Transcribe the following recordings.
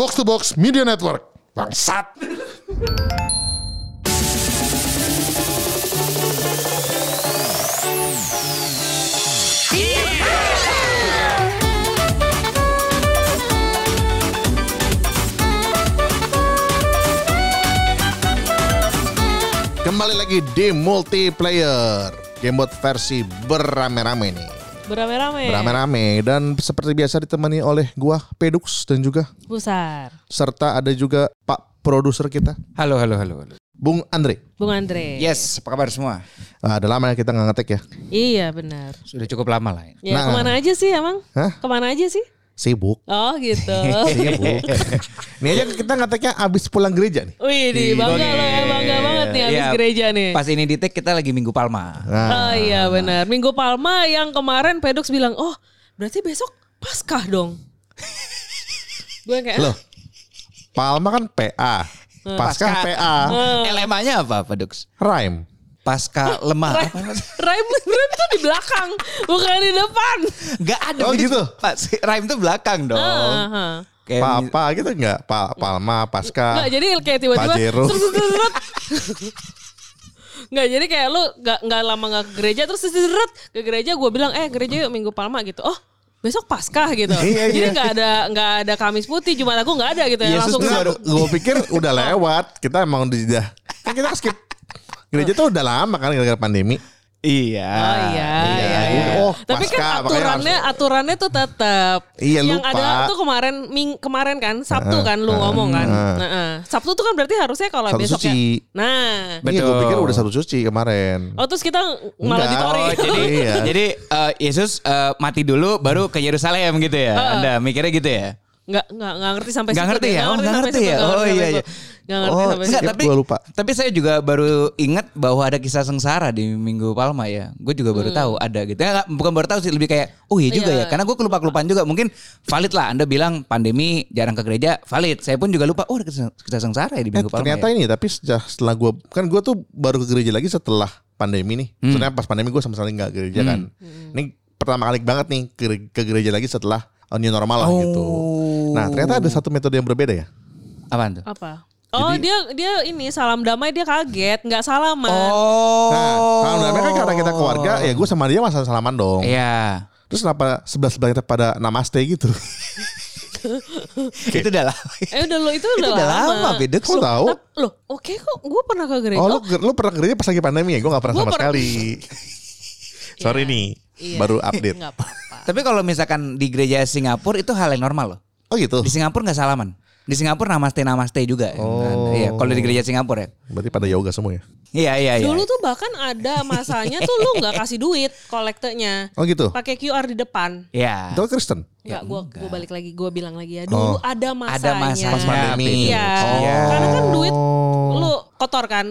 Box to Box Media Network. Bangsat. Kembali lagi di multiplayer Gamebot versi berame-rame nih Berame-rame. Berame-rame dan seperti biasa ditemani oleh gua Pedux dan juga Pusar. serta ada juga Pak produser kita Halo, halo, halo, halo. Bung Andre. Bung Andre. Yes, apa kabar semua? Ah, ada lama ya kita nggak ngetek ya. Iya benar. Sudah cukup lama lah. Ya Nah. ke mana aja sih emang? Hah? Ke mana aja sih? Sibuk. Oh gitu. Sibuk. Ini aja kita ngeteknya abis pulang gereja nih. Wih, di bangga loh ya bangga banget nih habis Iya, gereja nih. Pas ini di take kita lagi Minggu Palma. Nah, Oh iya benar. Minggu Palma yang kemarin Pedux bilang, "Oh, berarti besok Paskah dong." Gue kayak loh. Palma kan PA. Pasca PA. LMA-nya apa, Pak Dux? Rhyme. Pasca lemah. Rhyme, Apa tuh di belakang, bukan di depan. Gak ada. Oh, gitu? Pak, si- rhyme tuh belakang dong. Ah, ah. Kayak Pa apa gitu enggak? Pa Palma, Pasca. Nggak, jadi kayak tiba-tiba. Nggak, jadi kayak lu nggak nggak lama nggak ke gereja terus seret ke gereja gue bilang eh gereja yuk minggu palma gitu oh besok paskah gitu Iya, jadi iya. nggak ada nggak ada kamis putih jumat aku nggak ada gitu ya Yesus langsung tuh baru- gue pikir udah lewat. Kita emang udah kan kita skip. Gereja tuh udah lama kan gara-gara pandemi. Iya. Oh iya, iya, iya. Oh, Tapi pasca, kan aturannya aturannya tuh tetap. Iya, Yang lupa. ada tuh kemarin ming kemarin kan Sabtu kan lu ngomong kan. Nah, eh. Sabtu tuh kan berarti harusnya kalau besok ya. suci. Nah. Iya, gue Betul. pikir udah satu suci kemarin. Oh terus kita malah Enggak. ditori. Oh, jadi Iya. jadi eh, Yesus eh, mati dulu baru ke Yerusalem gitu ya. Anda mikirnya gitu ya? Nggak, nggak, nggak ngerti sampai Nggak ngerti ya? Nggak ngerti ya? Oh, iya, iya. Nggak ngerti Oh, sampai Enggak, tapi Gua lupa. Tapi saya juga baru ingat bahwa ada kisah sengsara di Minggu Palma ya. Gue juga baru tahu ada gitu. Ya, nggak- bukan baru tahu sih lebih kayak oh iya juga Hmm. Iya. ya. Karena gue kelupa-kelupaan juga. Mungkin valid lah Anda bilang pandemi jarang ke gereja, valid. Saya pun juga lupa oh ada kisah, kisah sengsara ya di Eh, Minggu Palma. ternyata ya. ini tapi setelah gue kan gue tuh baru ke gereja lagi setelah pandemi nih. Hmm. Soalnya pas pandemi gue sama sekali nggak gereja kan. Ini pertama kali banget nih ke, ke gereja lagi setelah new normal lah gitu. Nah ternyata ada satu metode yang berbeda ya. Apaan tuh? Apa? Oh dia dia ini salam damai dia kaget nggak salaman. Oh. Nah kalau namanya kan karena kita keluarga ya gue sama dia masa salaman dong. Iya. Terus kenapa sebelah sebelah kita pada namaste gitu? Itu udah lama. Eh udah lo itu Itu udah, udah lama, Bedek. Kok tahu? Tap- Loh, oke kok gue pernah ke gereja. Oh lu, Oh, lu pernah ke gereja pas lagi pandemi ya? Gue gak pernah Gua sama pernah. sekali. Sorry nih, Iya. baru update. nggak apa-apa. Tapi kalau misalkan di gereja Singapura itu hal yang normal loh. Oh gitu. Di Singapura nggak salaman. Di Singapura namaste namaste juga. Oh. Iya, kalau di gereja Singapura ya. Berarti pada yoga semua ya? Iya iya iya. Dulu tuh bahkan ada masanya tuh lu nggak kasih duit kolektenya. Oh gitu. Pakai QR di depan. Iya. Itu Kristen. Enggak, gua gua balik lagi, gua bilang lagi ya. Dulu ada masanya. Ada masanya. Pas pandemi. Iya. Oh. Karena kan duit lu kotor kan.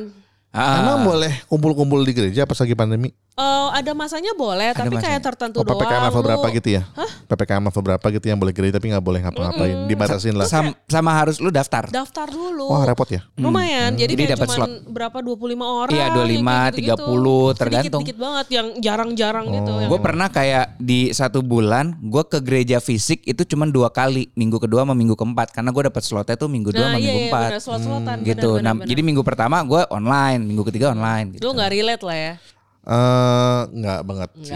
Ah. Emang boleh kumpul-kumpul di gereja pas lagi pandemi? Eh, ada masanya boleh, tapi kayak tertentu Oh PPKM doang. level lu- berapa gitu ya? PPKM level berapa gitu yang boleh gereja tapi gak boleh ngapa-ngapain. Dibatasin lah. Sam- sama harus lu daftar. Daftar dulu. Wah repot ya. Lumayan. Jadi, Jadi kayak dapat slot. berapa 25 orang. Iya, 25, yang kayak gitu-gitu. 30, tergantung. Dikit-dikit banget yang jarang-jarang gitu. Yang Gue pernah kayak di satu bulan gue ke gereja fisik itu cuma dua kali minggu kedua sama minggu keempat karena gue dapet slotnya tuh minggu dua Nah, sama iya, minggu iya, empat benar, slot-slotan. gitu. Nah, jadi minggu pertama gue online, minggu ketiga online. Gitu. Lu nggak relate lah ya. Eh nggak banget sih.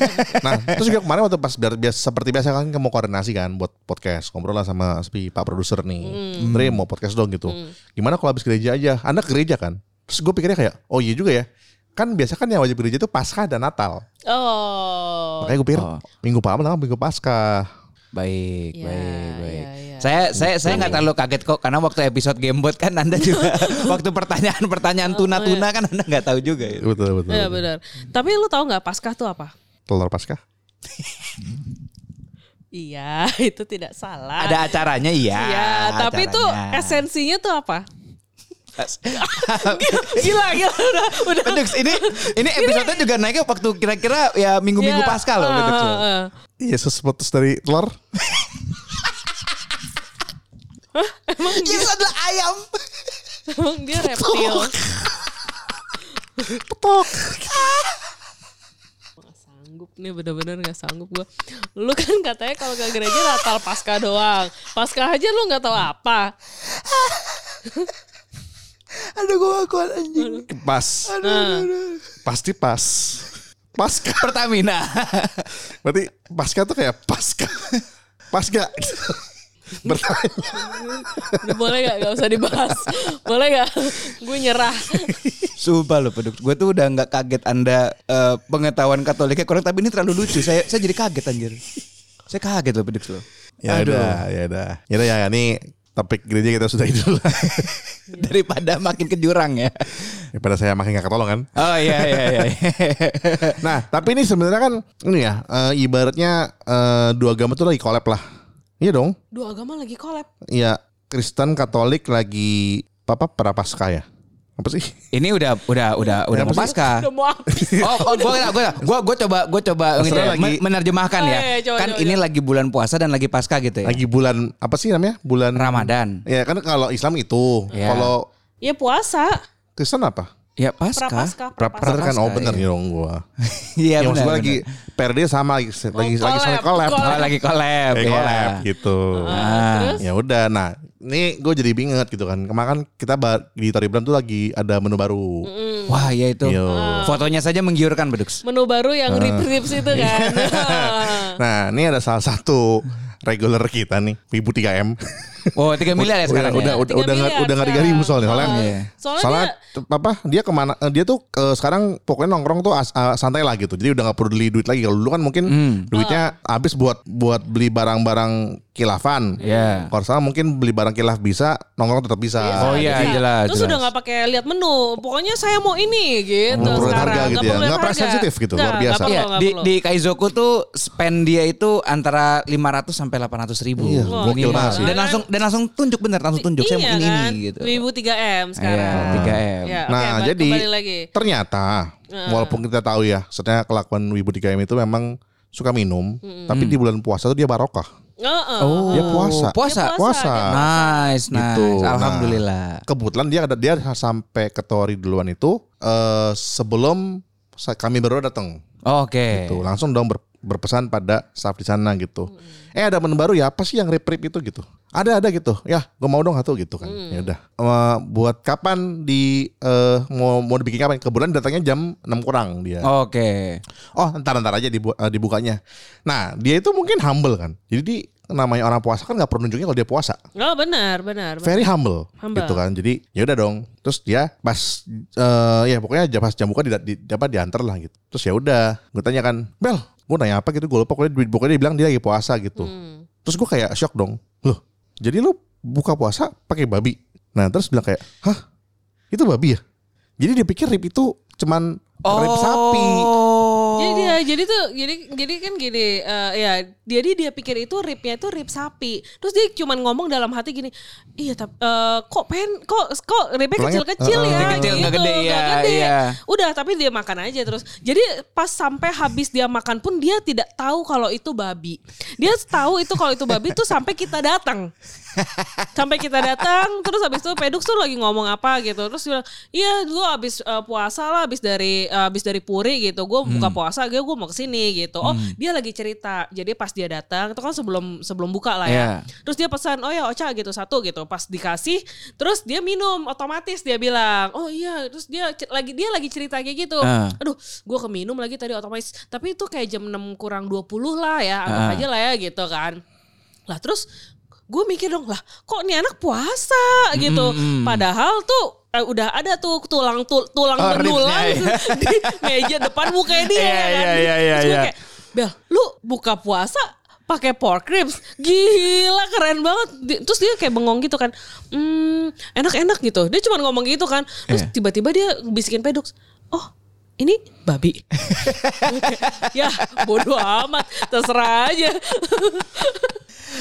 Nah terus juga kemarin waktu pas biar biasa seperti biasa kan mau koordinasi kan buat podcast ngobrol lah sama si pak produser nih, Dre mau podcast dong gitu. Gimana kalau habis gereja aja? Anda ke gereja kan? Terus gue pikirnya kayak, oh iya juga ya. Kan biasa kan yang wajib gereja itu Paskah dan Natal. Oh. Makanya gue pikir Oh. minggu Palma minggu Paskah. Baik, Iya, baik, baik. iya, iya. Saya saya saya nggak terlalu kaget kok karena waktu episode Gamebot kan Anda juga waktu pertanyaan-pertanyaan tuna-tuna kan Anda nggak tahu juga ya. Betul betul. Iya benar. Tapi lu tahu nggak Paskah tuh apa? Telur Paskah. Iya, itu tidak salah. Ada acaranya iya. Iya, tapi tuh esensinya tuh apa? gila, gila udah udah. Pedux, ini ini episode juga naiknya waktu kira-kira ya minggu-minggu Iya. pasca loh. Ah, ah, ah. Yesus putus dari telur. Yesus adalah ayam. Emang dia reptil. Petok. Sanggup nih bener-bener gak sanggup gue lu kan katanya kalau ke gereja natal pasca doang pasca aja lu nggak tahu apa Aduh gue gak kuat anjing. Pas. nah, Pasti pas. Pasca. Pertamina. Berarti pasca tuh kayak pasca. Pasca. Bertanya. boleh gak gak usah dibahas boleh gak gue nyerah Sumpah loh peduk. Gue tuh udah nggak kaget anda eh, pengetahuan Katoliknya kurang tapi ini terlalu lucu. Saya saya jadi kaget anjir. Saya kaget loh peduk loh. Ya udah, ya udah. Ya udah ya, ini topik gereja kita sudah dulu lah. Daripada makin ke jurang ya. Daripada saya makin gak ketolong kan. Oh iya iya iya. Nah, tapi ini sebenarnya kan ini ya, eh, ibaratnya eh, dua agama tuh lagi collab lah. Iya dong. dua agama lagi collab Iya, Kristen Katolik lagi apa prapaskah ya? Apa sih? ini udah udah udah udah mau pasca. udah mau habis Oh, oh gue gue gue gue coba gue coba ini ya, lagi- men- menerjemahkan Oh, ya. iya, coba, kan coba, ini coba. lagi bulan puasa dan lagi pasca gitu ya. Lagi bulan apa sih namanya? Bulan Ramadan. Ya kan kalau Islam itu, Iya. kalau ya puasa Kristen apa? Ya pasca. prapaskah Prapaskah kan oh bener iya. ya dong gua. Iya ya, maksud benar. gua lagi. PRD sama lagi lagi lagi collab, saling collab. Oh, lagi collab. Eh, ya. collab gitu. Ah. terus Ya udah, nah ini gue jadi binget gitu kan. Kemarin kan kita di Toribram tuh lagi ada menu baru. Wah, ya itu. Yo. Fotonya saja menggiurkan, Bedux. menu baru yang rib-ribs itu kan Nah, ini ada salah satu regular kita nih, Wibu 3M. Oh, 3 miliar ya sekarang. udah, ya? udah, udah, nggak- miliar udah nggak tiga sekarang. ribu soalnya. Soalnya, Oh, Iya. soalnya, soalnya dia apa? Dia ke mana? Dia tuh eh, sekarang pokoknya nongkrong tuh as- eh, santai lah gitu. Jadi udah nggak perlu beli duit lagi. Kalau dulu kan mungkin Hmm. duitnya habis buat buat beli barang-barang kilafan. Iya. Kalau sekarang mungkin beli barang kilaf bisa, nongkrong tetap bisa. Oh, iya, Jadi, jelas, Terus jelas. udah nggak pakai lihat menu. Pokoknya saya mau ini gitu. Perlu lihat sekarang. harga gitu ya. perlu lihat Nggak pernah harga. sensitif gitu, luar biasa. Iya, di, di Kaizoku tuh spend dia itu antara 500 sampai 800 ribu. Iya, gokil Minimal. banget sih. Dan langsung dan langsung tunjuk bener, langsung tunjuk saya Iya mau ini kan? ini gitu. Wibu 3M sekarang. Iya, 3M. Ya, Nah, balik- jadi lagi. ternyata walaupun kita tahu ya, sebenarnya kelakuan Wibu 3M itu memang suka minum, tapi di bulan puasa tuh dia barokah. Heeh. Oh, Dia puasa. Puasa. Dia Puasa. Nice, nice. Gitu. Nah, Alhamdulillah. Kebetulan dia ada dia sampai ke Tori duluan itu eh, sebelum kami baru datang. Oke. Tuh, langsung dong ber- berpesan pada staff di sana gitu. Eh ada menu baru ya apa sih yang rip-rip itu gitu? Ada ada gitu. Ya, gue mau dong satu gitu kan. Ya udah. Eh, buat kapan di eh, mau mau dibikin kapan? Kebetulan datangnya jam 6 kurang dia. Oke. Oh, ntar ntar aja dibu- eh, dibukanya. Nah, dia itu mungkin humble kan. Jadi di, namanya orang puasa kan nggak perlu nunjukin kalau dia puasa. Oh benar, benar. benar. Very humble, Humble. gitu kan. Jadi ya udah dong. Terus dia pas eh, ya pokoknya jam- pas jam buka di, di, apa diantar lah gitu. Terus ya udah, gue tanya kan, Bel, gue nanya apa gitu, gue lupa pokoknya, di- pokoknya dia bilang dia lagi puasa gitu. Hmm. Terus gue kayak shock dong. Loh, jadi lu buka puasa pakai babi? Nah terus bilang kayak, hah? Itu babi ya? Jadi dia pikir rib itu cuman rib sapi. Oh. Jadi dia jadi tuh jadi jadi kan gini eh, ya jadi dia pikir itu ribnya itu rib sapi. Terus dia cuman ngomong dalam hati gini, iya tapi eh, kok pen kok kok ribnya kecil-kecil eh, ya nggak gitu, gede, nggak iya, gede. iya. Udah tapi dia makan aja terus. Jadi pas sampai habis dia makan pun dia tidak tahu kalau itu babi. Dia tahu itu kalau itu babi tuh sampai kita datang. Sampai kita datang terus habis itu Pedux tuh lagi ngomong apa gitu. Terus dia bilang iya gue habis eh, puasa lah habis dari habis dari Puri gitu. Gue buka puasa gue gue mau ke sini gitu. Oh dia lagi cerita. Jadi pas dia datang itu kan sebelum sebelum buka lah ya. Iya. terus dia pesan oh ya Ocha gitu satu gitu. Pas dikasih terus dia minum otomatis dia bilang oh iya terus dia lagi dia lagi cerita kayak gitu. Ah. aduh gue keminum lagi tadi otomatis. Tapi itu kayak jam 6 kurang 20 lah ya anggap Ah. aja lah ya gitu kan. Lah terus gue mikir dong lah kok nih anak puasa gitu. Padahal tuh eh, udah ada tuh tulang tul- tulang Oh, benulang ribsnya, di meja depan mukanya dia ya kan. iya, iya, iya, Terus iya. kayak Bel lu buka puasa pakai pork ribs? Gila keren banget. Terus dia kayak bengong gitu kan. Hmm enak-enak gitu. Dia cuma ngomong gitu kan. Terus Iya. tiba-tiba dia bisikin pedux oh ini babi ya bodoh amat terserah aja.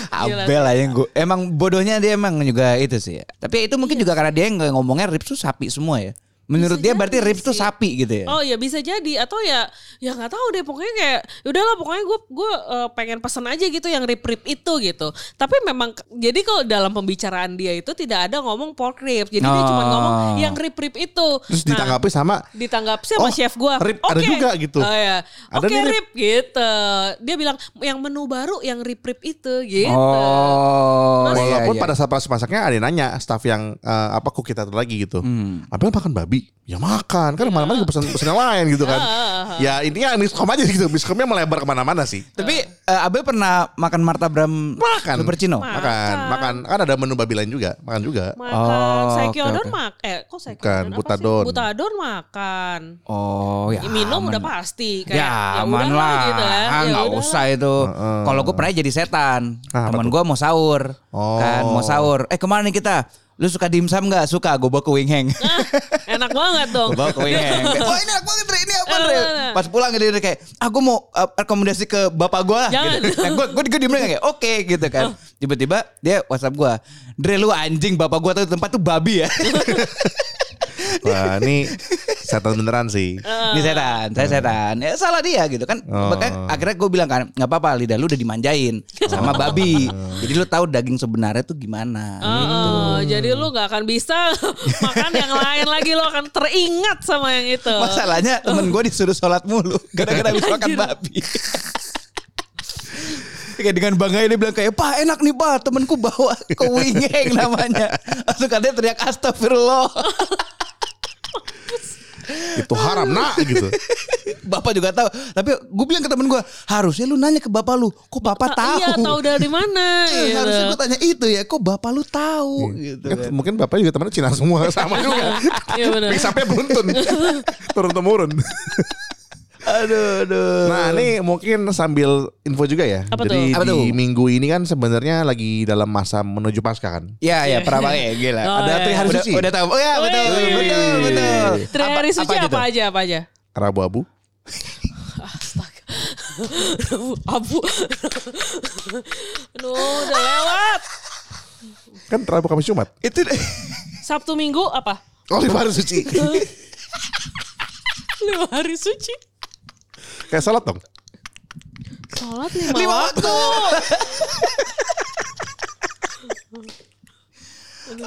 Abel aja yang gue Emang bodohnya dia emang juga itu sih ya. Tapi itu mungkin juga karena dia yang ngomongnya tuh sapi semua ya. Menurut Bisa dia berarti ribs tuh sapi gitu ya. Oh ya bisa jadi atau ya ya nggak tahu deh pokoknya kayak udahlah pokoknya gue gue eh, pengen pesan aja gitu yang rib rib itu gitu. Tapi memang jadi kalau dalam pembicaraan dia itu tidak ada ngomong pork rib. Jadi dia cuma Oh. ngomong yang rib rib itu. Terus Nah, ditanggapi sama ditanggapi sama Oh, chef gua. rib ada Oke. juga gitu. Oh ya. Ada Oke nih rib. gitu. Dia bilang yang menu baru yang rib rib itu gitu. Oh, iya, Walaupun iya. pada saat pas masaknya ada yang nanya staff yang eh, apa cook kita tuh lagi gitu. Hmm. Abel makan babi? Ya makan. Kan mana-mana juga pesan pesan yang lain gitu kan. ya intinya miskom aja gitu. Miskomnya melebar ke mana-mana sih. Tapi eh, Abel pernah makan martabram Makan. Lupercino? Ma- Makan, makan. Kan ada menu babi lain juga. Makan juga. Makan Oh, Saikyodon oke, oke. mak eh kok Saikyodon Bukan, apa Butadon. sih? Butadon makan. Oh ya. Ya, minum aman. udah pasti kayak Ya, aman udahlah lah. gitu ya. Ah, Ya usah itu. Kalau gue pernah jadi setan. Ah, tuh? gue mau sahur. Oh. Kan mau sahur. Eh ke mana nih kita? Lu suka dimsum nggak? Suka. Gue bawa ke Wing Hang. Ah, enak banget dong. Gue bawa ke Wing Hang. Oh ini enak banget Re. Ini apa Re? Pas pulang dia kayak, ah gue mau uh, rekomendasi ke bapak gue lah. Jangan. Gitu. Nah, gue gue diem kayak, oke gitu kan. Tiba-tiba dia WhatsApp gue, Dre lu anjing bapak gue tuh tempat tuh babi ya. Wah ini setan beneran sih. Ini setan, saya setan. Ya salah dia gitu kan. Oh. Makanya akhirnya gue bilang kan, nggak apa-apa lidah lu udah dimanjain sama babi. Jadi lu tahu daging sebenarnya tuh gimana. Heeh, jadi lu gak akan bisa makan yang lain lagi lo akan teringat sama yang itu. Masalahnya temen gue disuruh sholat mulu gara-gara habis makan babi. Kayak dengan bangga dia bilang kayak Pak enak nih pak temenku bawa ke wingeng namanya Langsung katanya teriak astagfirullah Itu haram nak gitu. Bapak juga tahu Tapi gue bilang ke temen gue Harusnya lu nanya ke bapak lu Kok bapak tahu Iya tahu dari mana Eh, gitu. Harusnya gue tanya itu ya Kok bapak lu tahu gitu Kan kan. mungkin bapak juga temennya Cina semua sama juga. Iya benar. Beruntun. Turun temurun. Aduh aduh Nah ini mungkin sambil info juga ya. Apa Jadi tuh? Apa di tuh? minggu ini kan sebenarnya lagi dalam masa menuju pasca kan. Ya ya Prabang ya gila Oh, Ada iya. tri hari suci udah Udah tahu Oh ya betul Wih. betul betul Tri hari Apa- suci aja apa tuh? aja apa aja? Rabu-abu. Astaga. Abu. Aduh, udah lewat. Kan Rabu Kamis Jumat. Itu Sabtu Minggu apa? Oh lima hari suci. Lima hari suci. Kayak salat dong. Sholat lima, Lima waktu.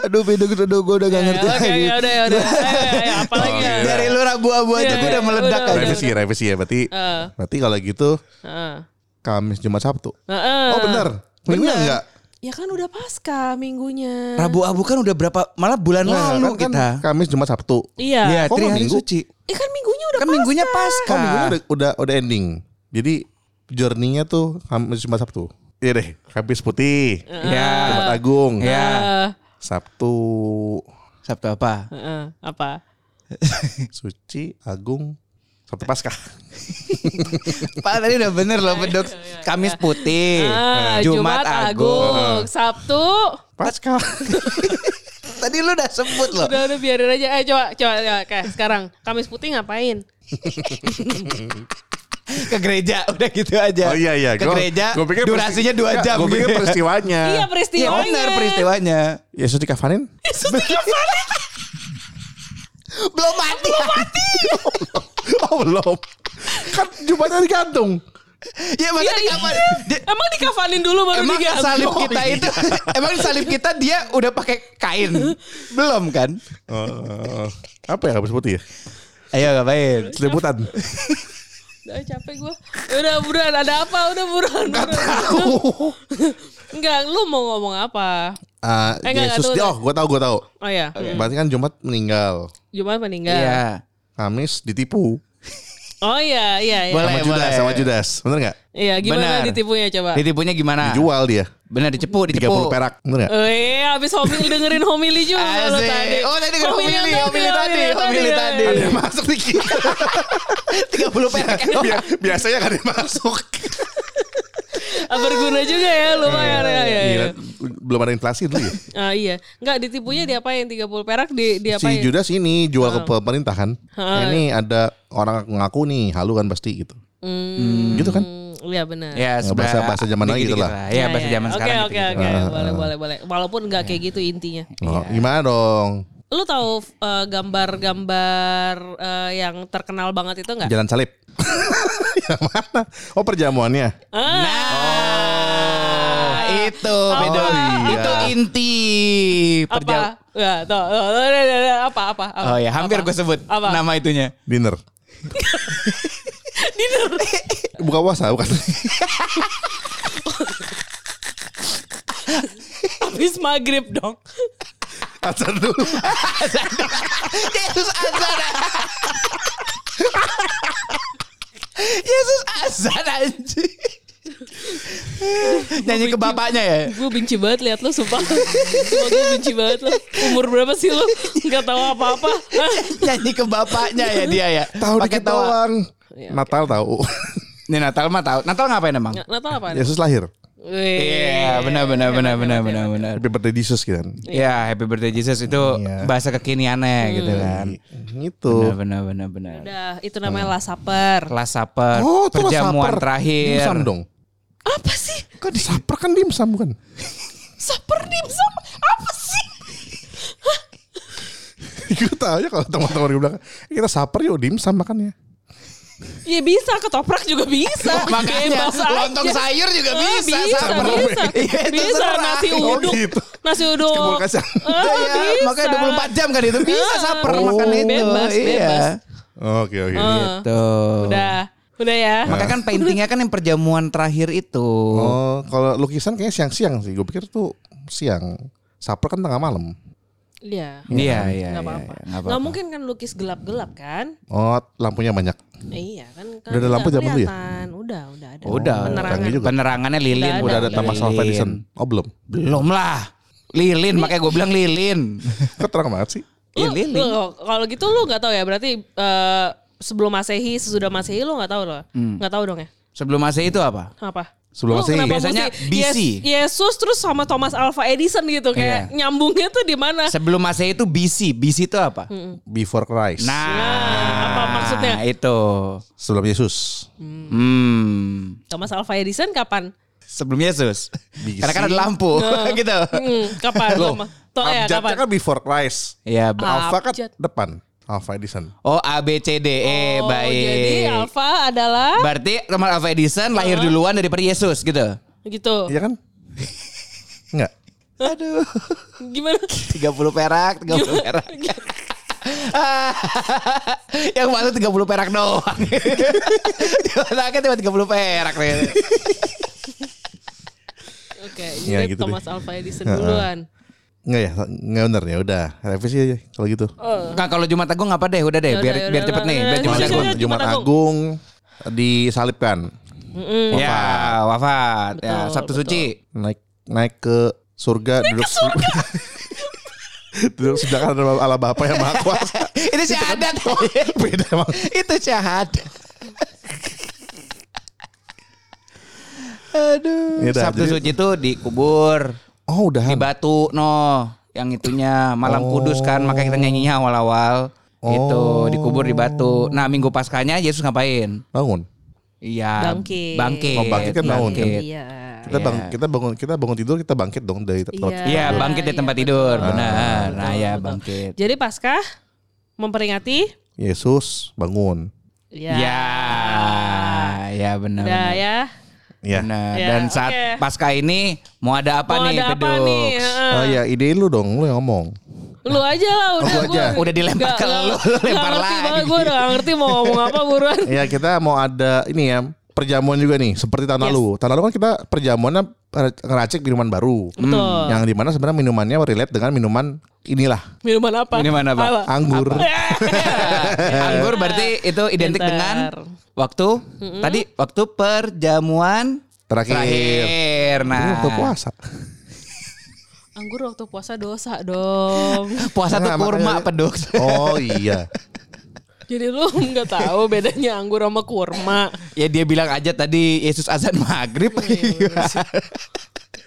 Aduh beda aduh gue udah gak Ya, ngerti Oke, lagi. ya udah ya udah. Ayo, ayo, ayo, apa lagi ya? Dari lu rabu-abu aja Iya, gue udah iya, meledak udah, aja. udah. Revisi revisi ya. Berarti Heeh. berarti kalau gitu Heeh. Kamis Jumat Sabtu. Heeh. Oh benar. Minggunya Benar. enggak. Ya kan udah pasca minggunya. Rabu-abu kan udah berapa malah bulan Nah, lalu kan, kita. kan Kamis Jumat Sabtu. Iya. Iya, Kok hari minggu? suci. Eh kan minggunya udah Kan pasca. minggunya pasca. Oh minggunya udah, udah udah ending. Jadi journey-nya tuh Kamis Jumat Sabtu. Iya deh, Kamis putih. Ya. Jumat Agung. Ya. Eh, Sabtu Sabtu apa? heeh, apa? Suci Agung Sabtu Paskah. Pak tadi udah bener loh beduk. Kamis putih. Ah, Jumat, Agung. Sabtu. Paskah. Tadi lu udah sebut loh. Udah udah biarin aja. Eh coba coba ya, kayak sekarang Kamis putih ngapain? Ke gereja udah gitu aja. Oh iya iya. Ke Gua- gereja. gua pikir durasinya dua jam. Gue pikir gitu. peristiwanya. Iya Iya peristiwanya. benar peristiwanya. Yesus dikafanin? Belum mati. Belum mati. oh belum. Kan Jumatnya digantung. ya makanya Iya, iya. kapan? Dia- Emang dikafanin dulu baru Emang digantung? salib kita itu emang salib kita dia udah pakai kain. Belum kan? Oh, apa ya Kamis putih ya? Ayo ngapain? Seliputan. Udah capek gue. Udah buruan ada apa? Udah buruan. buruan. Enggak, lu mau ngomong apa? Ah, Eh, enggak, Yesus enggak, dia, oh gue tahu gue tahu. Oh ya, Berarti kan Jumat meninggal. Jumat meninggal. Iya. Kamis ditipu. Oh iya, iya, iya. Boleh. sama Judas, boleh. sama Judas. Bener gak? Iya, gimana Benar. ditipunya coba? Ditipunya gimana? Dijual dia. Benar dicepu, dicepu. 30 perak. Bener gak? Oh iya, habis homil dengerin homili juga lo Asik. tadi. Oh, tadi dengerin homili, yang homili tadi, homili tadi. Ada yang masuk dikit. 30 perak. Bia- Biasanya kan ada yang masuk. Ah, Berguna juga ya, lumayan ya. ya, ya. Gila, belum ada inflasi dulu ya. Ah iya. Enggak ditipunya diapain 30 perak di Si diapain? Judas ini jual ke pemerintah kan. Ah. Ini ada orang ngaku nih halu kan pasti gitu. Hmm, Gitu kan? Iya benar. Ya, Ya, bahasa- bahasa zaman lagi gitu lah. Ya, bahasa zaman Oke sekarang oke oke, Ah, boleh boleh boleh. Walaupun enggak kayak gitu intinya. Oh, Gimana dong? Lu tahu eh, gambar-gambar eh, yang terkenal banget itu nggak? Jalan salib. yang mana? Oh perjamuannya. Nah, itu beda. iya. Itu inti perjalanan. Apa? Ya, tuh, tuh, tuh, tuh, tuh, tuh, apa, apa, apa? Oh ya, hampir Apa? gue sebut Apa? nama itunya. Dinner. Dinner. Buka puasa bukan? Habis maghrib dong. Azan dulu. Yesus azan. Yesus azan anjing. Nyanyi ke bapaknya ya. Gue benci banget lihat lu sumpah. Sumpah gue benci banget lu. Umur berapa sih lu? Gak tahu apa-apa. Nyanyi ke bapaknya ya dia ya. Tahu Pakai dikit tawa. doang. Iya, Natal tahu. Nih Natal mah tahu. Natal ngapain emang? Natal apa? Yesus lahir. Iya, benar benar benar benar benar benar. Happy birthday Jesus kan. Ya, Happy Birthday Jesus itu Iya. bahasa kekiniannya gitu kan. Gitu. Benar benar benar benar. Udah, itu namanya Last Supper. Last Supper, Oh, itu perjamuan terakhir. Dimsum dong. Apa sih? Kok di supper kan dimsum bukan? Supper dimsum? Apa sih? gue tahu aja kalau teman-teman gue bilang kita supper yuk dimsum makannya. Ya bisa, ketoprak juga bisa. Makanya aja. lontong sayur juga Ah, bisa, bisa, supper. bisa. Iya, itu bisa nasi Oh, uduk. gitu. Nasi uduk. Kebul Iya, bisa. makanya 24 jam kan itu bisa Ah, supper bisa. makan itu. Bebas, iya. bebas. Oke oke. Tuh. Udah, udah ya. Makanya kan paintingnya kan yang perjamuan terakhir itu. Oh, kalau lukisan kayaknya siang-siang sih. Gue pikir tuh siang. Supper kan tengah malam. Iya. Iya, iya, Nggak iya, apa-apa. nggak Nggak apa-apa. mungkin kan lukis gelap-gelap kan? Oh, lampunya banyak. Iya kan. kan Udah ada lampu zaman dulu ya? kelihatan. Udah, udah ada. Udah, Penerangan. juga. penerangannya lilin. Udah Udah ada Iya, Thomas. Alva Edison. Oh belum. Belum lah. Lilin, makanya gue bilang lilin. Kok terang banget sih? Iya, lilin. kalau gitu lu nggak tahu ya berarti eh, sebelum masehi sesudah masehi lu nggak tahu loh Hmm. nggak tahu dong ya Sebelum Masehi itu apa? apa Sebelum Lu Masehi. kenapa Biasanya mesti BC. Yes- Yesus terus sama Thomas Alva Edison gitu kayak Iya. nyambungnya tuh di mana Sebelum Masehi itu BC. BC itu apa? Before Christ. Nah, Nah, apa maksudnya? Itu. Sebelum Yesus. Hmm. Thomas Alva Edison kapan Sebelum Yesus. BC. Karena kan ada lampu gitu. Hmm, kapan Loh, Thomas Toh, ya, abjadnya kapan kan before Christ. Iya, Alpha kan depan. Alpha Edison. Oh A B C D E Oh, baik. jadi Alva adalah Berarti Thomas Alva Edison lahir duluan daripada Yesus gitu. gitu Iya kan? Enggak. Aduh. gimana 30 perak, 30 perak. yang masuk 30 perak doang. Di otaknya cuma 30 perak nih. oke Ya, jadi gitu Thomas deh. Alva Edison duluan Enggak ya? Enggak bener ya udah. Revisi aja kalau gitu. Nah, kalau Jumat Agung apa deh? Udah deh, Ya biar udah, ya biar udah, cepet udah, nih, udah, biar udah, Jumat udah, Agung. udah, Jumat Agung disalibkan. Ya, wafat. Ya, Betul, Sabtu betul. suci. Naik naik ke surga duduk duduk sebelah kanan ala Bapa yang Maha Kuasa. Itu syahadat. Beda emang. Itu syahadat. Aduh. Ya udah, Sabtu jadi- suci itu dikubur Oh, udah. di batu no yang itunya malam Oh. kudus kan makanya kita nyanyinya awal-awal itu Oh. dikubur di batu. Nah minggu paskanya Yesus ngapain? Bangun. Iya Bangkit. bangkit. Oh, bangkit kan bangun kan? Bangkit. iya Kita bang, Iya. kita bangun kita bangun tidur kita bangkit dong dari tempat. Iya. Iya bangkit di Iya, tempat betul. tidur Betul, benar. betul, Nah ya betul. bangkit. jadi Paskah memperingati Yesus bangun. ya Ya, ya benar. udah benar. ya Ya. Benar. Ya, Dan saat oke. pasca ini mau ada apa mau nih, ada apa nih. Oh ya, ide lu dong, lu yang ngomong. Lu aja lah udah gua aja. gua Udah dilempar ke lu, lu lempar ngerti lagi. banget, Gue udah gak ngerti mau ngomong apa buruan Ya kita mau ada ini ya perjamuan juga nih seperti tahun Yes. lalu. Tahun lalu kan kita perjamuannya ngeracik minuman baru. Betul Yang di mana sebenarnya minumannya relate dengan minuman inilah Minuman apa? Minuman apa? anggur. Anggur berarti itu identik Bentar. dengan waktu tadi waktu perjamuan Terakhir. terakhir. Ini Nah, waktu puasa. Anggur waktu puasa dosa dong puasa tuh kurma peduk. Oh iya. Jadi lu nggak tahu bedanya anggur sama kurma ya dia bilang aja tadi Yesus azan maghrib.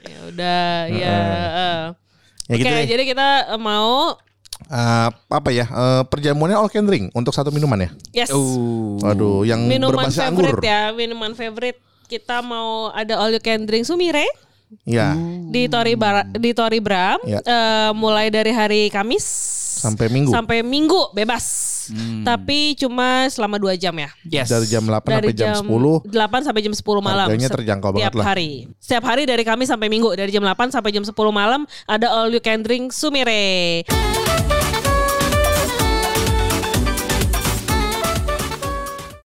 Ya udah ya eh. Ya Oke gitu deh. jadi kita eh, mau Eh, apa ya? eh, perjamuannya all can drink untuk satu minuman ya. Yes Uh. Waduh, yang Minuman berbasis favorite anggur. ya Minuman favorite Kita mau ada all you can drink Sumire Iya. di Tori Bar di Tori Bram Ya. eh, mulai dari hari Kamis Sampai Minggu. Sampai Minggu bebas. Tapi cuma selama dua jam ya. Yes. Dari jam 8 Dari sampai jam 10 8 sampai jam 10 malam. Harganya Setiap terjangkau banget lah. hari. Setiap hari dari kami sampai Minggu dari jam 8 sampai jam 10 malam ada all you can drink Sumire.